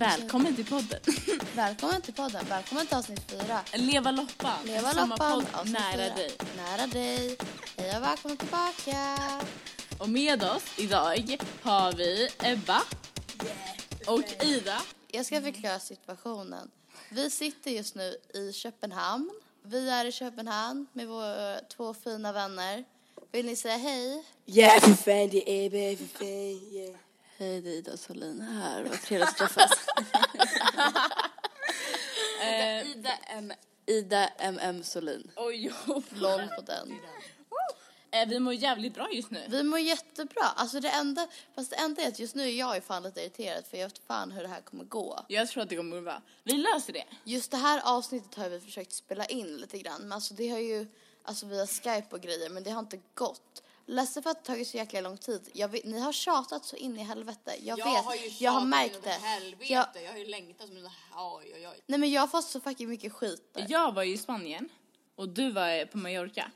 Välkommen till podden. Välkommen till podden. Välkommen till avsnitt fyra. Leva loppan. Leva Samma loppan. podd avsnitt nära fyra. dig. Nära dig. Hej och välkommen tillbaka. Och med oss idag har vi Ebba och Ida. Jag ska förklara situationen. Vi sitter just nu i Köpenhamn. Vi är i Köpenhamn med våra två fina vänner. Vill ni säga hej? Ja, för fan, det är Ebba, för fan, ja. Hej, det är Ida Solin här. Vad trevligt att träffas. Eh, Ida M. Ida MM Solin. oj. LOL på den. Eh, vi mår jävligt bra just nu. Vi mår jättebra. Alltså det enda, fast det enda är att just nu är jag ju fan lite irriterad för jag vet fan hur det här kommer gå. Jag tror att det kommer bra. Vi löser det. Just det här avsnittet har vi försökt spela in lite grann. Men alltså det har ju, alltså via Skype och grejer, men det har inte gått. Ledsen för att det tagit så jäkla lång tid. Jag vet, ni har tjatat så in i helvete. Jag, vet, har ju jag har märkt det. Helvete. Jag, Jag, har ju längtat som en... Oj, oj, oj. nej men jag har fått så fucking mycket skit där. Jag var ju i Spanien och du var på Mallorca.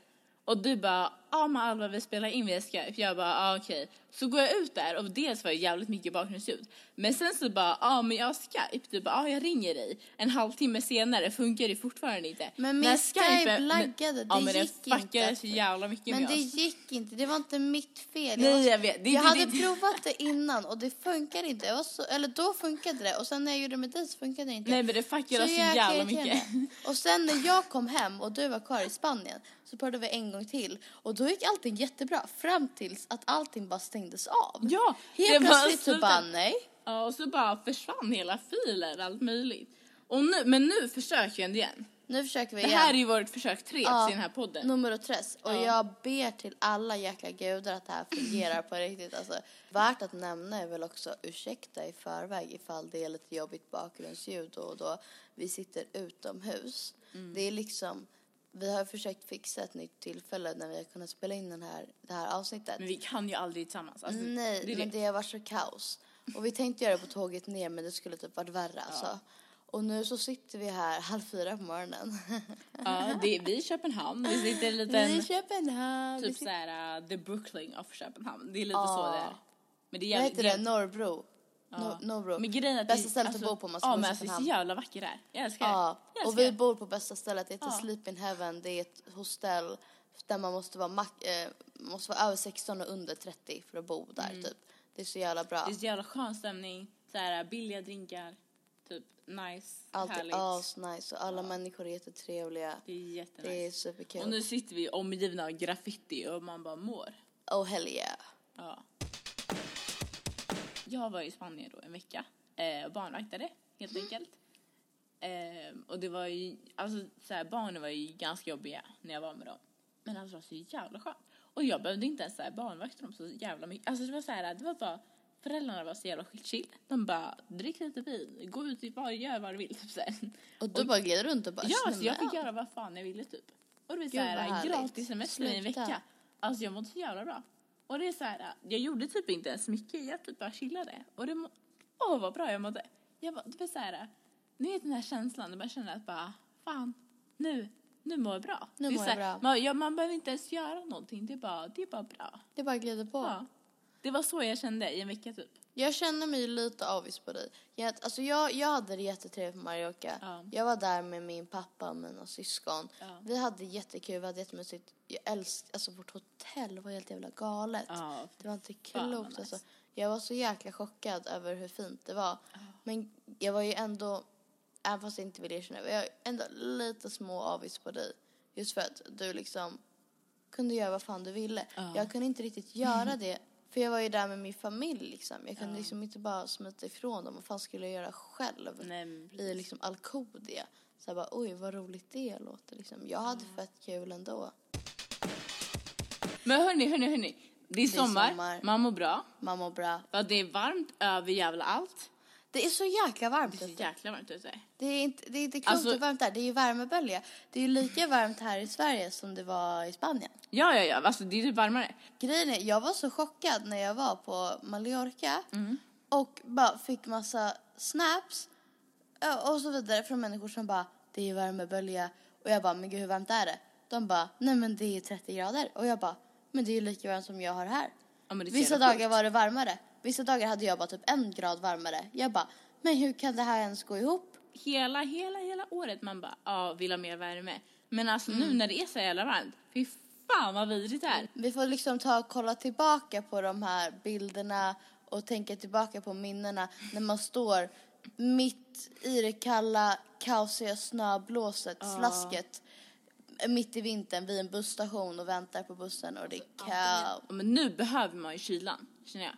Och du bara, ja men Alva vi spelar in via Skype. Jag bara, ja okej. Så går jag ut där och dels var det jävligt mycket bakgrundsljud. Men sen så bara, ja men jag har Skype. Du bara, ja jag ringer dig. En halvtimme senare funkar det fortfarande inte. Men min När Skype men- laggade, det ja, men gick det inte. så jävla mycket Men med det oss. gick inte, det var inte mitt fel. Nej, var jag vet. Det jag inte hade ditt- provat det innan och det funkade inte. Jag så, eller då funkade det och sen när jag gjorde det med dig så funkade det inte. Nej men det fuckade oss så jävla mycket. Och sen när jag kom hem och du var kvar i Spanien så provade vi en gång till och då gick allting jättebra fram tills att allting bara stängdes av. Ja, Helt det plötsligt så bara nej. Ja, och så bara försvann hela filen, allt möjligt. Och nu, men nu försöker jag igen. Nu försöker vi Det igen. här är ju vårt försök tre Ja, i den här podden. Nummer tres. Och Ja. jag ber till alla jäkla gudar att det här fungerar på riktigt. Alltså, värt att nämna är väl också ursäkta i förväg ifall det är lite jobbigt bakgrundsljud och då vi sitter utomhus. Mm. Det är liksom, vi har försökt fixa ett nytt tillfälle när vi har kunnat spela in den här, det här avsnittet. Men vi kan ju aldrig tillsammans. Alltså, Nej, det men det. det har varit så kaos. Och vi tänkte göra det på tåget ner men det skulle typ varit värre alltså. Och nu så sitter vi här halv fyra på morgonen. Ja, det är, vi är i Köpenhamn. Vi sitter i en Vi liten, är i Köpenhamn. Vi typ sitter- såhär, uh, the Brooklyn of Köpenhamn. Det är lite Ja. så det är. Men det är Vad jävligt- heter det? Norrbro? Ja. Nor- Norrbro. Men grejen är att Bästa stället att bo på om man ska Ja, bo men alltså det är så jävla vackert där. Jag älskar Ja, det. Jag och älskar vi det. bor på bästa stället. Det heter Ja. Sleep in Heaven. Det är ett hostell där man måste vara, eh, måste vara över 16 och under 30 för att bo där typ. Det är så jävla bra. Mm. Det är så jävla skön stämning. Såhär billiga drinkar. Typ nice, Allt är härligt. asnice och alla människor är jättetrevliga. Det är jättenice. Det är Och superkul. nu sitter vi omgivna av graffiti och man bara mår. Oh hell yeah. Ja. Jag var i Spanien då en vecka eh, och barnvaktade helt Mm. enkelt. Eh, och det var ju, alltså så här, barnen var ju ganska jobbiga när jag var med dem. Men alltså det var så jävla skönt. Och jag behövde inte ens så här, barnvakta dem så jävla mycket. Alltså det var så här, det var bara, föräldrarna var så jävla chill. De bara, drick lite vin, gå ut, i bar, gör vad du vill. Typ så här. Och du bara glider runt och bara Ja, så "Snälla, jag fick göra vad fan jag ville typ. Och det var såhär härligt. gratis semester i en vecka. Alltså jag mådde så jävla bra. Och det är såhär, jag gjorde typ inte ens mycket, jag typ bara chillade. Och det, åh vad bra jag mådde. Jag var, det var såhär, ni vet den här känslan, när man känner att bara, fan, nu, nu mår jag bra. Nu mår så jag här, bra. Man, ja, man behöver inte ens göra någonting, det är bara, det är bara bra. Det bara glider på. Ja. Det var så jag kände i en vecka typ. Jag känner mig lite avis på dig. Jag, alltså jag, jag hade det jättetrevligt på Mallorca. Ja. Jag var där med min pappa och mina syskon. Ja. Vi hade jättekul, vi hade jättemysigt. Jag älskar, alltså vårt hotell var helt jävla galet. Ja, Det var inte klokt nice. alltså. Jag var så jäkla chockad över hur fint det var. Men jag var ju ändå, även fast jag inte ville erkänna jag var ändå lite små avis på dig. Just för att du liksom kunde göra vad fan du ville. Ja. Jag kunde inte riktigt göra det. För jag var ju där med min familj liksom. Jag kunde liksom inte bara smita ifrån dem. Vad fan skulle jag göra själv? Nej, I liksom Alcudia. Så jag bara, oj vad roligt det låter liksom. Jag hade fett kul ändå. Men hörni, hörni, hörni. Det är, Det är sommar, sommar. man mår bra. Man mår bra. Ja, det är varmt över jävla allt. Det är så jäkla varmt Det är så ute. jäkla varmt ute. Det är inte, det är inte klokt Alltså- hur varmt det är. Det är ju värmebölja. Det är ju lika varmt här i Sverige som det var i Spanien. Ja, ja, ja. Alltså det är typ varmare. Grejen är, jag var så chockad när jag var på Mallorca Mm. och bara fick massa snaps och så vidare från människor som bara, det är ju värmebölja. Och jag bara, men gud hur varmt är det? De bara, nej men det är 30 grader. Och jag bara, men det är ju lika varmt som jag har här. Ja, Vissa dagar var det varmare. Vissa dagar hade jag bara typ en grad varmare. Jag bara, men hur kan det här ens gå ihop? hela, hela, hela året man bara, ja, vill ha mer värme. Men alltså nu Mm. när det är så jävla varmt, fy fan vad vidrigt det är. Vi får liksom ta och kolla tillbaka på de här bilderna och tänka tillbaka på minnena när man står mitt i det kalla, kaosiga snöblåset, slasket, mitt i vintern vid en busstation och väntar på bussen och det är kaos. Men nu behöver man ju kylan, känner jag.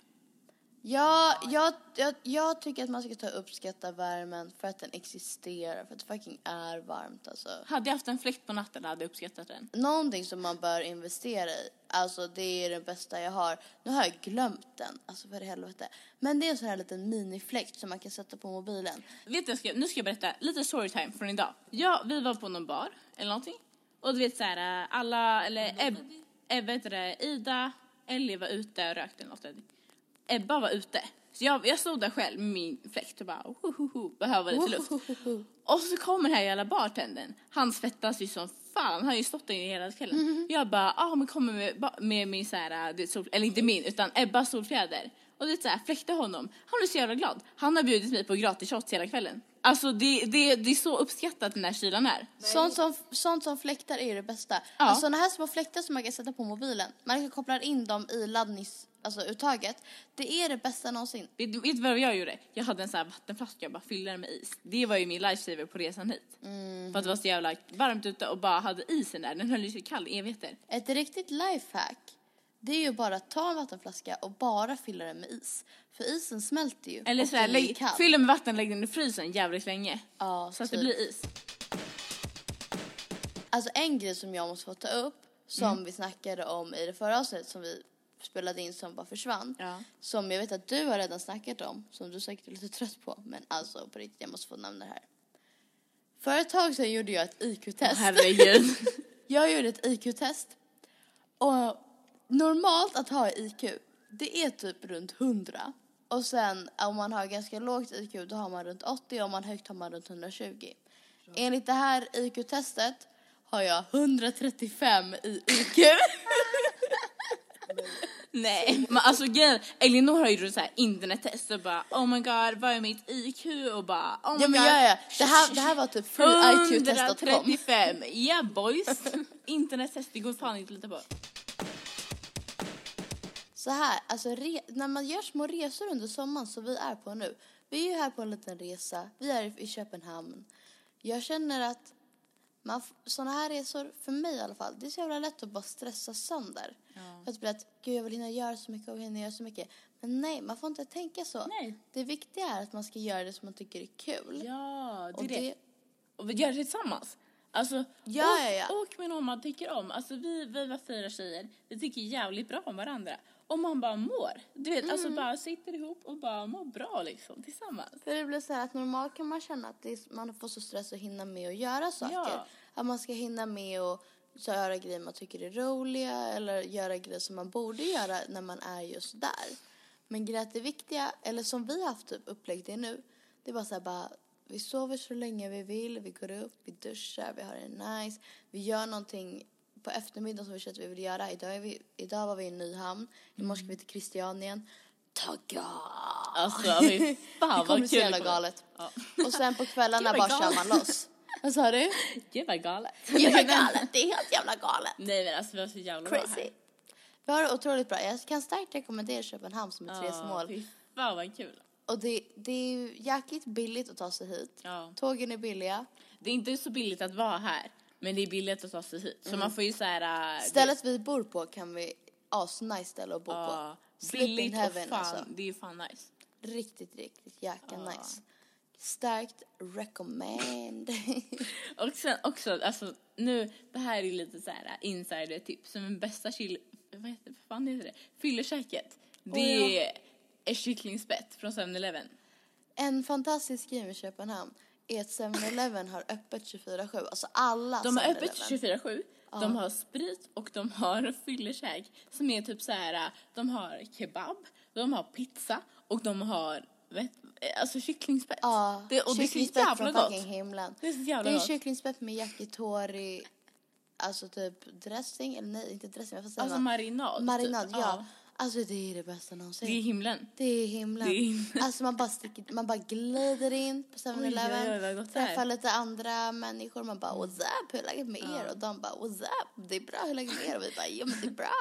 Ja, jag, jag, jag tycker att man ska ta uppskatta värmen för att den existerar, för att det fucking är varmt alltså. Hade jag haft en fläkt på natten hade jag uppskattat den. Någonting som man bör investera i, alltså det är det bästa jag har. Nu har jag glömt den, alltså för helvete. Men det är en sån här liten minifläkt som man kan sätta på mobilen. Vet du, jag ska, nu ska jag berätta lite storytime från idag. Ja, vi var på någon bar eller någonting. Och du vet så här, alla, eller Eb, Ebba heter det, Ida, Ellie var ute och rökte eller något. Ebba var ute. Så jag, jag stod där själv med min fläkt och bara ohohoho, behöver lite luft. Och så kommer den här jävla bartendern. Han svettas ju som fan. Han har ju stått där inne hela kvällen. Jag bara, ah men kommer med, med min så här, det, sol, eller inte min utan Ebbas solfjäder. Och det är så här, fläkte honom. Han blev så jävla glad. Han har bjudit mig på gratis shots hela kvällen. Alltså det, det, det är så uppskattat den här kylan är. Sånt som, sånt som fläktar är ju det bästa. Ja. Alltså såna här små fläktar som man kan sätta på mobilen, man kan koppla in dem i laddnings, alltså uttaget. Det är det bästa någonsin. Vet vet du vad jag gjorde? Jag hade en sån här vattenflaska och bara fyllde den med is. Det var ju min lifesaver på resan hit. För att det var så jävla varmt ute och bara hade isen där. Den höll ju sig kall i evigheter. Ett riktigt lifehack, det är ju bara att ta en vattenflaska och bara fylla den med is. För isen smälter ju. Eller och så här, den är lägg, kall. fyll den med vatten, lägg den i frysen jävligt länge. Ja, Så att det typ. blir is. Alltså en grej som jag måste få ta upp, som vi snackade om i det förra avsnittet som vi spelade in som bara försvann. Ja. Som jag vet att du har redan snackat om, som du säkert är lite trött på. Men alltså på riktigt, jag måste få nämna det här. För ett tag sedan gjorde jag ett IQ-test. Herregud. Jag gjorde ett IQ-test. Och normalt att ha IQ, det är typ runt 100. Och sen om man har ganska lågt IQ då har man runt 80 och om man högt har man runt 120. Enligt det här IQ-testet har jag 135 i IQ. Nej, men alltså grejen, Elinor har ju så här internettest och bara oh my god vad är mitt IQ och bara oh my Ja men god. ja, ja. Det, här, det här var typ freeiq-test.com. 135, yeah boys. Internettest, det går fan inte att lita på. Så här, alltså re, när man gör små resor under sommaren som vi är på nu. Vi är ju här på en liten resa, vi är i Köpenhamn. Jag känner att man, såna här resor, för mig i alla fall, det är så jävla lätt att bara stressa sönder. För att bli att, gud jag vill hinna göra så mycket och hinna göra så mycket. Men nej, man får inte tänka så. Nej. Det viktiga är att man ska göra det som man tycker är kul. Ja, det och är det. det, Och vi gör det tillsammans. Alltså, Ja, åk, ja, ja. med någon man tycker om. Alltså vi, vi var fyra tjejer, vi tycker jävligt bra om varandra. Om man bara mår. Du vet, Mm. alltså bara sitter ihop och bara mår bra liksom tillsammans. För det blir så här att normalt kan man känna att är, man får så stress att hinna med att göra saker. Ja. Att man ska hinna med så göra grejer man tycker är roliga eller göra grejer som man borde göra när man är just där. Men grejen att det viktiga, eller som vi har haft typ upplägg det nu, det är bara så här bara vi sover så länge vi vill, vi går upp, vi duschar, vi har det nice, vi gör någonting på eftermiddagen som vi känner att vi vill göra. Idag, vi, idag var vi i Nyhamn, imorgon ska vi till Christianien. Tagga! Alltså fy fan kommer vad så kul jävla det kommer. galet. Ja. Och sen på kvällarna bara kör man loss. Vad sa du? Gud vad galet. Jävla galet, det är helt jävla galet. Nej men alltså vi har så jävla bra Crazy. här. Vi har det otroligt bra. Jag kan starkt rekommendera Köpenhamn som ett Ja, resmål. fy fan vad kul. Och det, det är ju jäkligt billigt att ta sig hit. Ja. Tågen är billiga. Det är inte så billigt att vara här. Men det är billigt att ta sig hit. Så man får ju såhär... äh, Stället vi bor på kan vi asnice ställe att bo Ja, på. Sleep in billigt och heaven fan, alltså. det är ju fan nice. Riktigt, riktigt jäkla nice. Starkt recommend. Och sen också, alltså nu, det här är lite så här insider-tips. Som en bästa chill, vad heter vad fan heter det? Fyllekäket. Det Åh, ja. är kycklingspett från 7-Eleven. en fantastisk grej med Köpenhamn är att 7-Eleven har öppet 24-7. Alltså alla De har 7-Eleven. öppet 24-7. De har sprit och de har fyllekäk som är typ så här. de har kebab, de har pizza och de har vet, alltså kycklingspett. Ja, det, och det är så kycklingspett jävla från gott. fucking himlen. Det är så jävla Det är gott. kycklingspett med yakitori, alltså typ dressing, eller nej inte dressing, vad säger Alltså man? marinad. Marinad, typ. ja. Alltså det är det bästa någonsin. Det är himlen. Det är himlen. Det är himlen. Alltså man bara, sticker, man bara glider in på Oj, oj, oj, vad 7-Eleven, gott det är. träffar lite andra människor. Man bara what's up, hur är läget med er? Och de bara what's up, det är bra, hur är läget med er? Och vi bara jo men det är bra.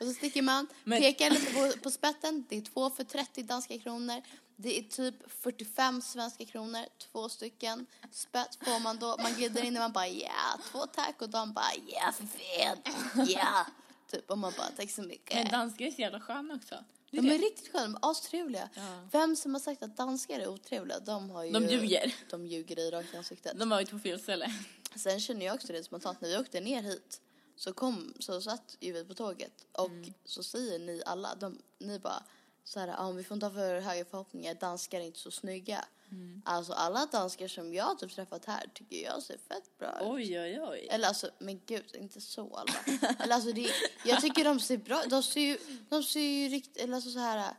Och så sticker man, Men- pekar lite på, på spetten. Det är två för 30 danska kronor. Det är typ 45 svenska kronor, två stycken. Spett får man då, man glider in och man bara ja, två tack. Och de bara ja för fan, ja. Typ och man bara tack så mycket. Men danskar är så jävla sköna också. Det är De är riktigt sköna, de är astrevliga. Ja. Vem som har sagt att danskar är otrevliga, de har ju... De ljuger. De ljuger i rakt ansiktet. De var ju på fel ställe. Sen känner jag också det spontant, när vi åkte ner hit så kom, så satt ju vi på tåget och Mm. så säger ni alla, de, ni bara så här, ah, vi får inte ha för höga förhoppningar, danskar är inte så snygga. Mm. Alltså alla danskar som jag har typ träffat här tycker jag ser fett bra ut. Oj, oj, oj. Eller alltså, men gud, inte så Alva. eller alltså, det, jag tycker de ser bra De ser ju, de ser ju riktigt, eller alltså så här.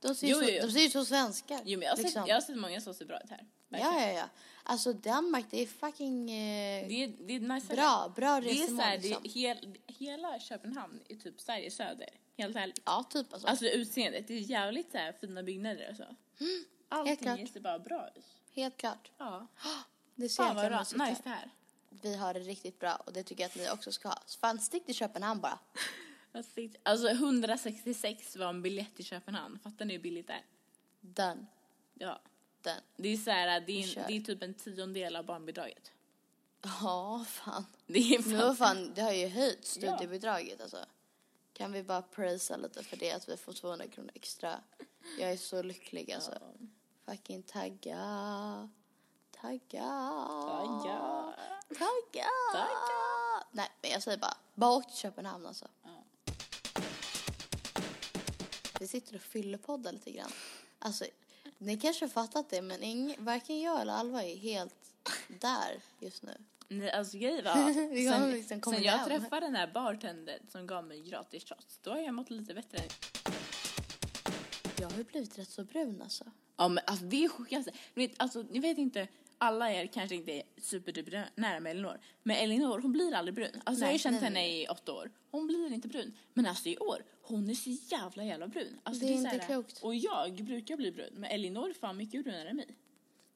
De ser, ju Jo, så, jo, de ser ju så svenskar. Jo, men jag har, liksom. sett, jag har sett många som ser bra ut här. Verkligen. Ja, ja, ja. Alltså Danmark, det är fucking eh, Det är, det är nice. bra, bra Det är resmål så här, liksom. hel, hela Köpenhamn är typ Sveriges söder. Helt ärligt. Ja, typ alltså. Alltså utseendet, det är jävligt så här fina byggnader och så. Allting klart. ser bara bra ut. Helt klart. Ja. Det ser Fan vad bra. Nice det här. Vi har det riktigt bra och det tycker jag att ni också ska ha. Fan, stick till Köpenhamn bara. Alltså 166 var en biljett till Köpenhamn. Fattar ni hur billigt det är? Done. Ja. Done. Det är så här, det är, en, det är typ en tiondel av barnbidraget. Ja, fan. Det är Nu fan... fan, det har ju höjt studiebidraget alltså. Kan vi bara prisa lite för det att vi får 200 kronor extra. Jag är så lycklig alltså. Fucking tagga. Tagga. Ja. Tagga. Tagga. Nej, men jag säger bara, bara åk till Köpenhamn alltså. Vi sitter och fyllepoddar lite grann. Alltså, ni kanske har fattat det, men ing, varken jag eller Alva är helt där just nu. Nej, alltså grejen var, Vi har sen, liksom kommit sen jag hem. träffade den här bartendern som gav mig gratis shots, då har jag mått lite bättre. Jag har ju blivit rätt så brun alltså. Ja men alltså det är sjukaste. Ni vet, alltså, ni vet inte, alla er kanske inte är superduper nära med Elinor. Men Elinor hon blir aldrig brun. Alltså jag har Nej, ju känt nej, henne nej. i åtta år. Hon blir inte brun. Men alltså i år, hon är så jävla jävla brun. Alltså, Det är så inte här- klokt. Och jag brukar bli brun. Men Elinor är fan mycket brunare än mig.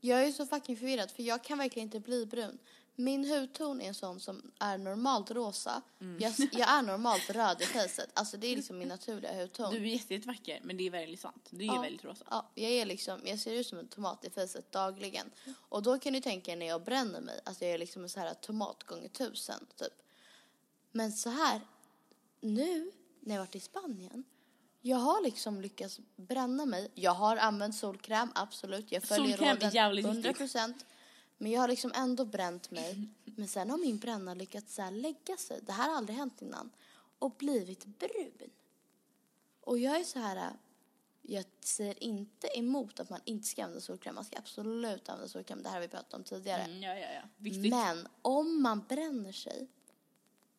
Jag är så fucking förvirrad för jag kan verkligen inte bli brun. Min hudton är en sån som är normalt rosa. Mm. Jag, jag är normalt röd i facet. Alltså det är liksom min naturliga hudton. Du är jätte- jättevacker men det är väldigt sant. Du är Ja. väldigt rosa. Ja, jag är liksom, jag ser ut som en tomat i facet dagligen. Och då kan du tänka när jag bränner mig, att jag är liksom en så här tomat gånger tusen, typ. Men så här, nu när jag varit i Spanien, jag har liksom lyckats bränna mig. Jag har använt solkräm, absolut. Jag följer Solkräm är råden jävligt 100 viktigt. Men jag har liksom ändå bränt mig. Men sen har min bränna lyckats så lägga sig. Det här har aldrig hänt innan. Och blivit brun. Och jag är så här, jag säger inte emot att man inte ska använda solkräm. Man ska absolut använda solkräm. Det här har vi pratat om tidigare. Mm, ja, ja, ja. Viktigt. Men om man bränner sig,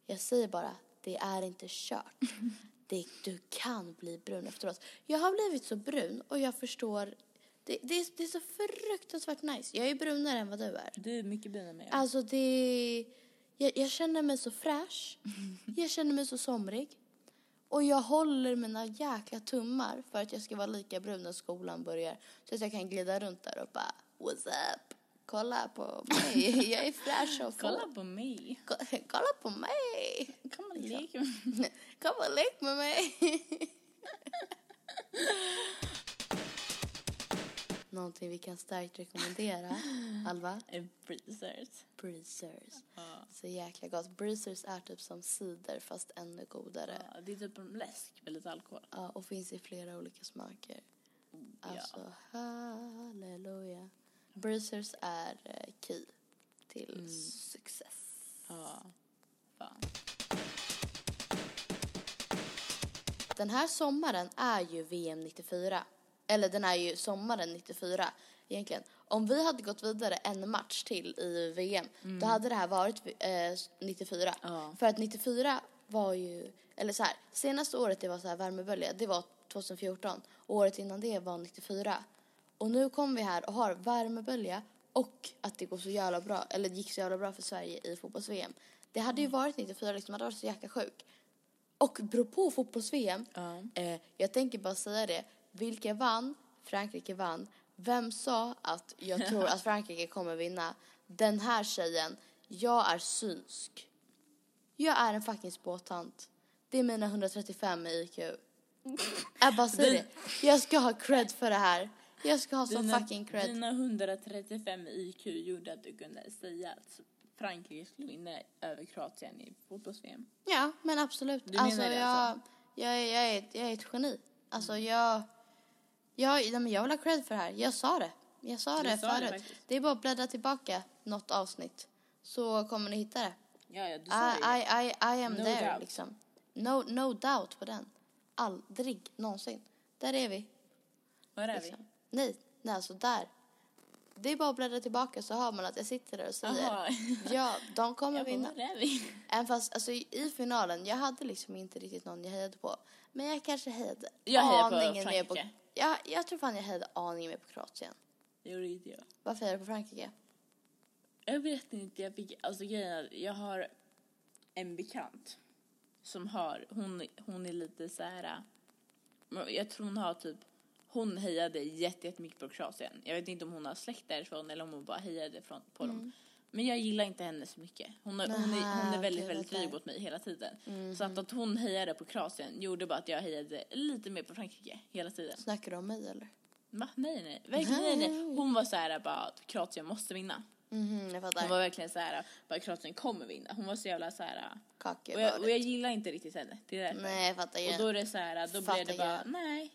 jag säger bara, det är inte kört. Det, du kan bli brun efteråt. Jag har blivit så brun och jag förstår, det, det, är, det är så fruktansvärt nice. Jag är brunare än vad du är. Du är mycket brunare än mig. Alltså det, jag, jag känner mig så fräsch, jag känner mig så somrig. Och jag håller mina jäkla tummar för att jag ska vara lika brun när skolan börjar. Så att jag kan glida runt där och bara, what's up? Kolla på mig, jag är fräsch och Kolla på mig. kolla på mig! Kom och lek med mig. Kom och lek med mig! Någonting vi kan starkt rekommendera, Alva? Breezers. Breezers. Ja. Så jäkla gott. Breezers är typ som cider fast ännu godare. Ja, det är typ en läsk med lite alkohol. Ja, och finns i flera olika smaker. Alltså, halleluja. Breezers är eh, key till success. Ja. Fan. Den här sommaren är ju VM 94. Eller den är ju sommaren 94 egentligen. Om vi hade gått vidare en match till i VM, då hade det här varit eh, 94. Ja. För att 94 var ju, eller så här, senaste året det var så här värmebölja, det var 2014. Och året innan det var 94. Och nu kommer vi här och har värmebölja och att det går så jävla bra, eller gick så jävla bra för Sverige i fotbolls-VM. Det hade ju varit 94 liksom, man hade varit så jäkla sjuk. Och på fotbolls-VM, Ja. eh, jag tänker bara säga det. Vilka vann? Frankrike vann. Vem sa att jag tror att Frankrike kommer vinna? Den här tjejen, jag är synsk. Jag är en fucking spåtant. Det är mina 135 i IQ. Jag bara säger det. Jag ska ha cred för det här. Jag ska ha sån fucking cred. dina 135 IQ gjorde att du kunde säga att Frankrike skulle vinna över Kroatien i fotbolls-VM. Ja, men absolut. Du menar alltså, det jag, alltså? Jag, är- jag, är, ett- jag är ett geni. Alltså jag, jag, men jag vill ha cred för det här. Jag sa det. Jag sa det sa det förut. faktiskt. Det är bara att bläddra tillbaka något avsnitt. Så kommer ni hitta det. Ja, ja, du sa I, det. I, I, I am No there doubt. liksom. No, no doubt på den. Aldrig någonsin. Där är vi. Var är vi? Liksom. Nej, nej alltså där. Det är bara att bläddra tillbaka så hör man att jag sitter där och säger Jaha. ja, de kommer Jag bara, vinna. är vi? Även fast alltså, i finalen, jag hade liksom inte riktigt någon jag hejade på. Men jag kanske hejade Jag hejar på aningen mer på... Frankrike. Ja, jag tror fan jag hejade aningen mer på Kroatien. Det gjorde inte jag. Varför hejar du på Frankrike? Jag vet inte, jag fick, alltså grejen är, jag har en bekant som har, hon, hon är lite så här. jag tror hon har typ, hon hejade jätte- jättemycket på Kroatien. Jag vet inte om hon har släkt därifrån eller om hon bara hejade från, på dem. Men jag gillar inte henne så mycket. Hon är, hon är, hon är väldigt, väldigt dryg mot mig hela tiden. Så att, att hon hejade på Kroatien gjorde bara att jag hejade lite mer på Frankrike hela tiden. Snackar du om mig eller? Va? Nej, nej. Verkligen nej, nej. Hon var så här bara att Kroatien måste vinna. Mhm, jag fattar. Hon var verkligen så här, bara Kroatien kommer vinna. Hon var så jävla så här. Kake Och jag, och jag gillar inte riktigt henne. Det är därför. Nej, jag fattar Och grejen. då är det så här, då Fattar blev det bara, grejen. nej.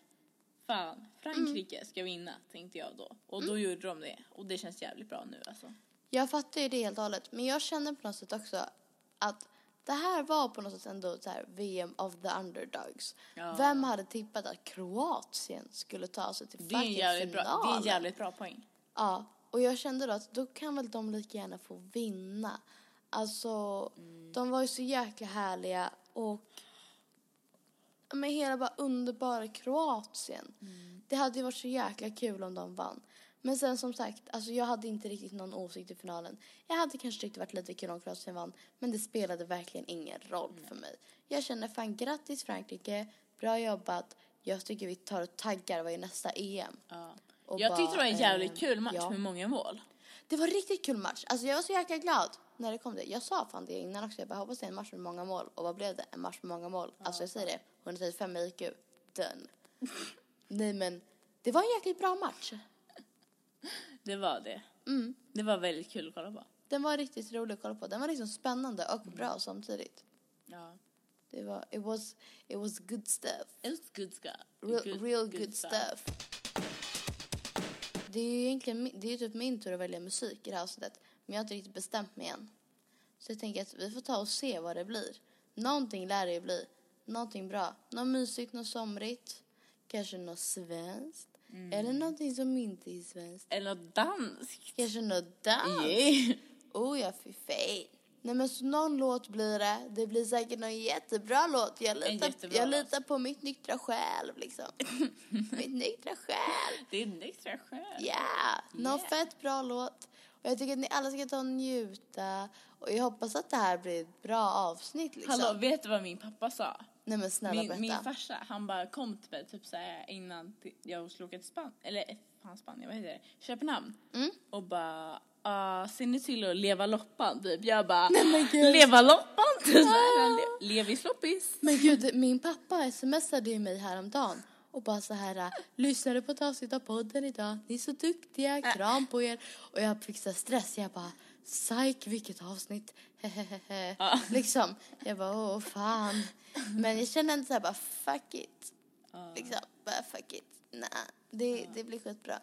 Fan, Frankrike ska vinna, tänkte jag då. Och Mm. då gjorde de det. Och det känns jävligt bra nu alltså. Jag fattar ju det helt och hållet. Men jag känner på något sätt också att det här var på något sätt ändå så här VM of the underdogs. Ja. Vem hade tippat att Kroatien skulle ta sig till Det är fucking bra, finalen? det är en jävligt bra poäng. Ja, och jag kände då att då kan väl de lika gärna få vinna. Alltså, de var ju så jäkla härliga och med hela bara underbara Kroatien. Det hade ju varit så jäkla kul om de vann. Men sen som sagt, alltså jag hade inte riktigt någon åsikt i finalen. Jag hade kanske tyckt det varit lite kul om Kroatien vann, men det spelade verkligen ingen roll för mig. Jag känner fan grattis Frankrike, bra jobbat. Jag tycker vi tar och taggar vad är nästa EM. Ja. Och Jag tyckte det var en bara, jävligt eh, kul match ja. med många mål. Det var en riktigt kul match. Alltså jag var så jäkla glad när det kom det. Jag sa fan det innan också. Jag bara hoppas det är en match med många mål. Och vad blev det? En match med många mål. Alltså jag säger det. 135 IQ. Done. Nej men det var en jäkligt bra match. Det var det. Mm. Det var väldigt kul att kolla på. Den var riktigt rolig att kolla på. Den var liksom spännande och bra samtidigt. Ja. Det var, it was, it was good stuff. It was good stuff. Real good, real good stuff. Det är ju egentligen det är typ min tur att välja musik i det här avsnittet. Men jag har inte riktigt bestämt mig än. Så jag tänker att vi får ta och se vad det blir. Någonting lär det ju bli. Någonting bra. Något mysigt, något somrigt. Kanske något svenskt. Eller någonting som inte är svenskt. Eller något danskt. Kanske något dans. Yeah. Oh ja, fy fan. Nej men så någon låt blir det. Det blir säkert någon jättebra låt. Jag litar, jättebra jag litar på mitt nyktra själv liksom. mitt nyktra själv. Det är en extra skön. Ja, någon Yeah. fett bra låt. Och jag tycker att ni alla ska ta och njuta. Och jag hoppas att det här blir ett bra avsnitt liksom. Hallå, vet du vad min pappa sa? Nej men snälla Min, berätta. min farsa, han bara kom till mig typ såhär innan jag skulle åka till Spanien, eller fan Spanien, vad heter det? Köpenhamn. Mm. Och bara, uh, ser ni till att leva loppan typ? Jag bara, Nej, leva loppan? Typ le, levis loppis. Men gud, min pappa smsade ju mig häromdagen och bara så här, lyssnade på ett avsnitt av podden idag, ni är så duktiga, kram på er. Och jag fick så stress, jag bara, psyk vilket avsnitt, hehehe. Ja. Liksom, jag bara, åh fan. Men jag känner inte så här, bara fuck it. Ja. Liksom, bara fuck it. Nej, det, det blir skitbra.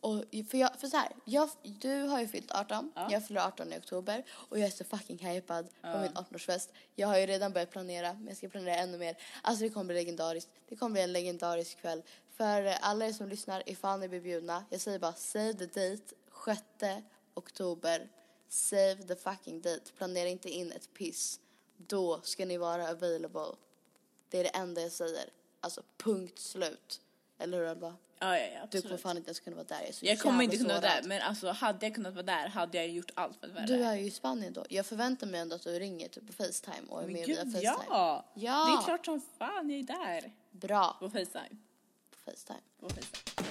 Och för, jag, för så här, jag, du har ju fyllt 18, Ja. jag fyller 18 i oktober och jag är så fucking hypad på min 18-årsfest. Jag har ju redan börjat planera, men jag ska planera ännu mer. Alltså det kommer bli legendariskt. Det kommer bli en legendarisk kväll. För alla er som lyssnar, ifall ni blir bjudna, jag säger bara save the date, 6 oktober. Save the fucking date. Planera inte in ett piss. Då ska ni vara available. Det är det enda jag säger. Alltså punkt slut. Eller hur Alva? Ja, ja, ja, Du kommer fan inte ens kunna vara där. Jag är så Jag kommer inte kunna vara där, men alltså hade jag kunnat vara där hade jag gjort allt för att vara Du där. är ju i Spanien då. Jag förväntar mig ändå att du ringer typ på Facetime och är Men med gud, via Facetime. ja! Ja. Det är klart som fan jag är där. Bra På Facetime. på Facetime. På Facetime.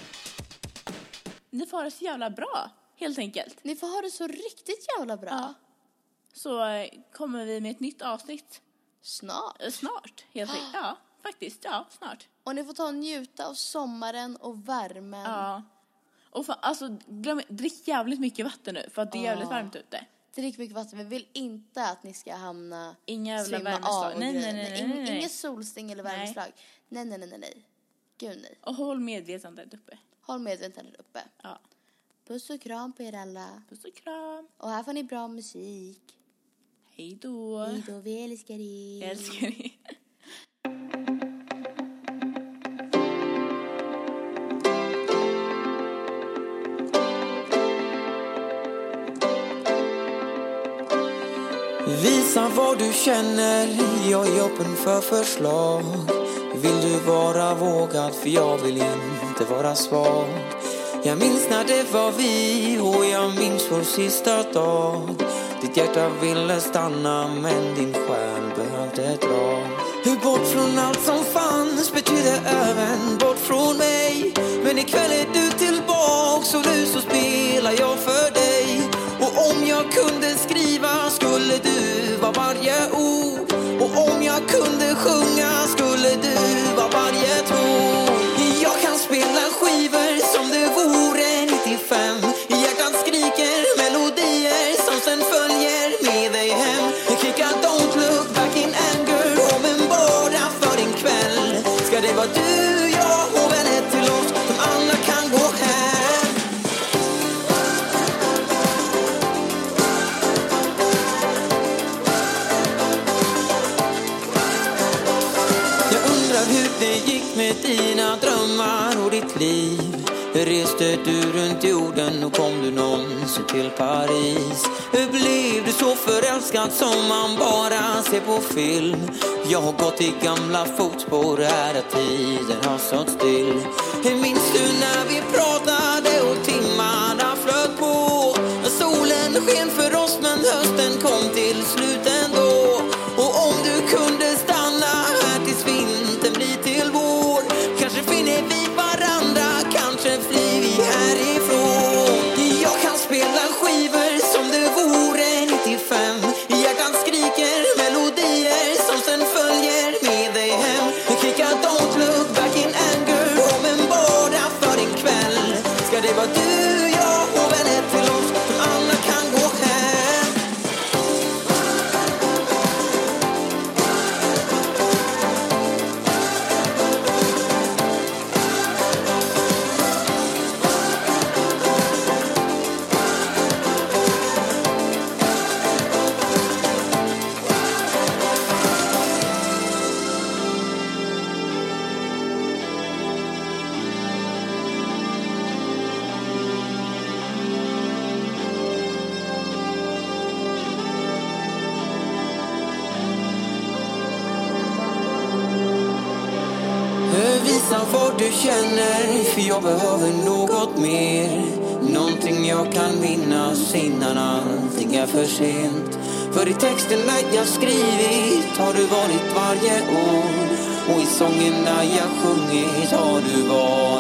Ni får ha det så jävla bra, helt enkelt. Ni får ha det så riktigt jävla bra. Ja. Så eh, kommer vi med ett nytt avsnitt Snart. eh, snart, helt enkelt. Ja, faktiskt. Ja, snart. Och ni får ta och njuta av sommaren och värmen. Ja. Och fan, alltså, glöm, drick jävligt mycket vatten nu, för att det är jävligt varmt ute. Drick mycket vatten. Vi vill inte att ni ska hamna... Inga jävla värmeslag. Nej, nej, nej, nej. Inget solsting eller värmeslag. Nej, nej, nej, nej, nej. Gud nej. Och håll medvetandet uppe. Håll medvetandet uppe. Ja. Puss och kram på er alla. Puss och kram. Och här får ni bra musik. Hej då. Hej då, vi älskar er. Jag älskar er. Visa vad du känner, jag är öppen för förslag Vill du vara vågad, för jag vill inte vara svag jag minns när det var vi och jag minns vår sista dag. Ditt hjärta ville stanna men din själ behövde dra Hur bort från allt som fanns betyder även bort från mig. Men ikväll är du tillbaks och nu så spelar jag för dig. Och om jag kunde skriva skulle du vara varje ord. Och om jag kunde sjunga skulle ditt liv Hur reste du runt jorden och kom du någonsin till Paris? Hur blev du så förälskad som man bara ser på film? Jag har gått i gamla fotspår här att tiden har stått still Hur minns du när vi pratade och timmarna flöt på? Solen sken för oss men hösten kom till slut innan allting är för sent. För i texterna jag skrivit har du varit varje år. Och i sångerna jag sjungit har du varit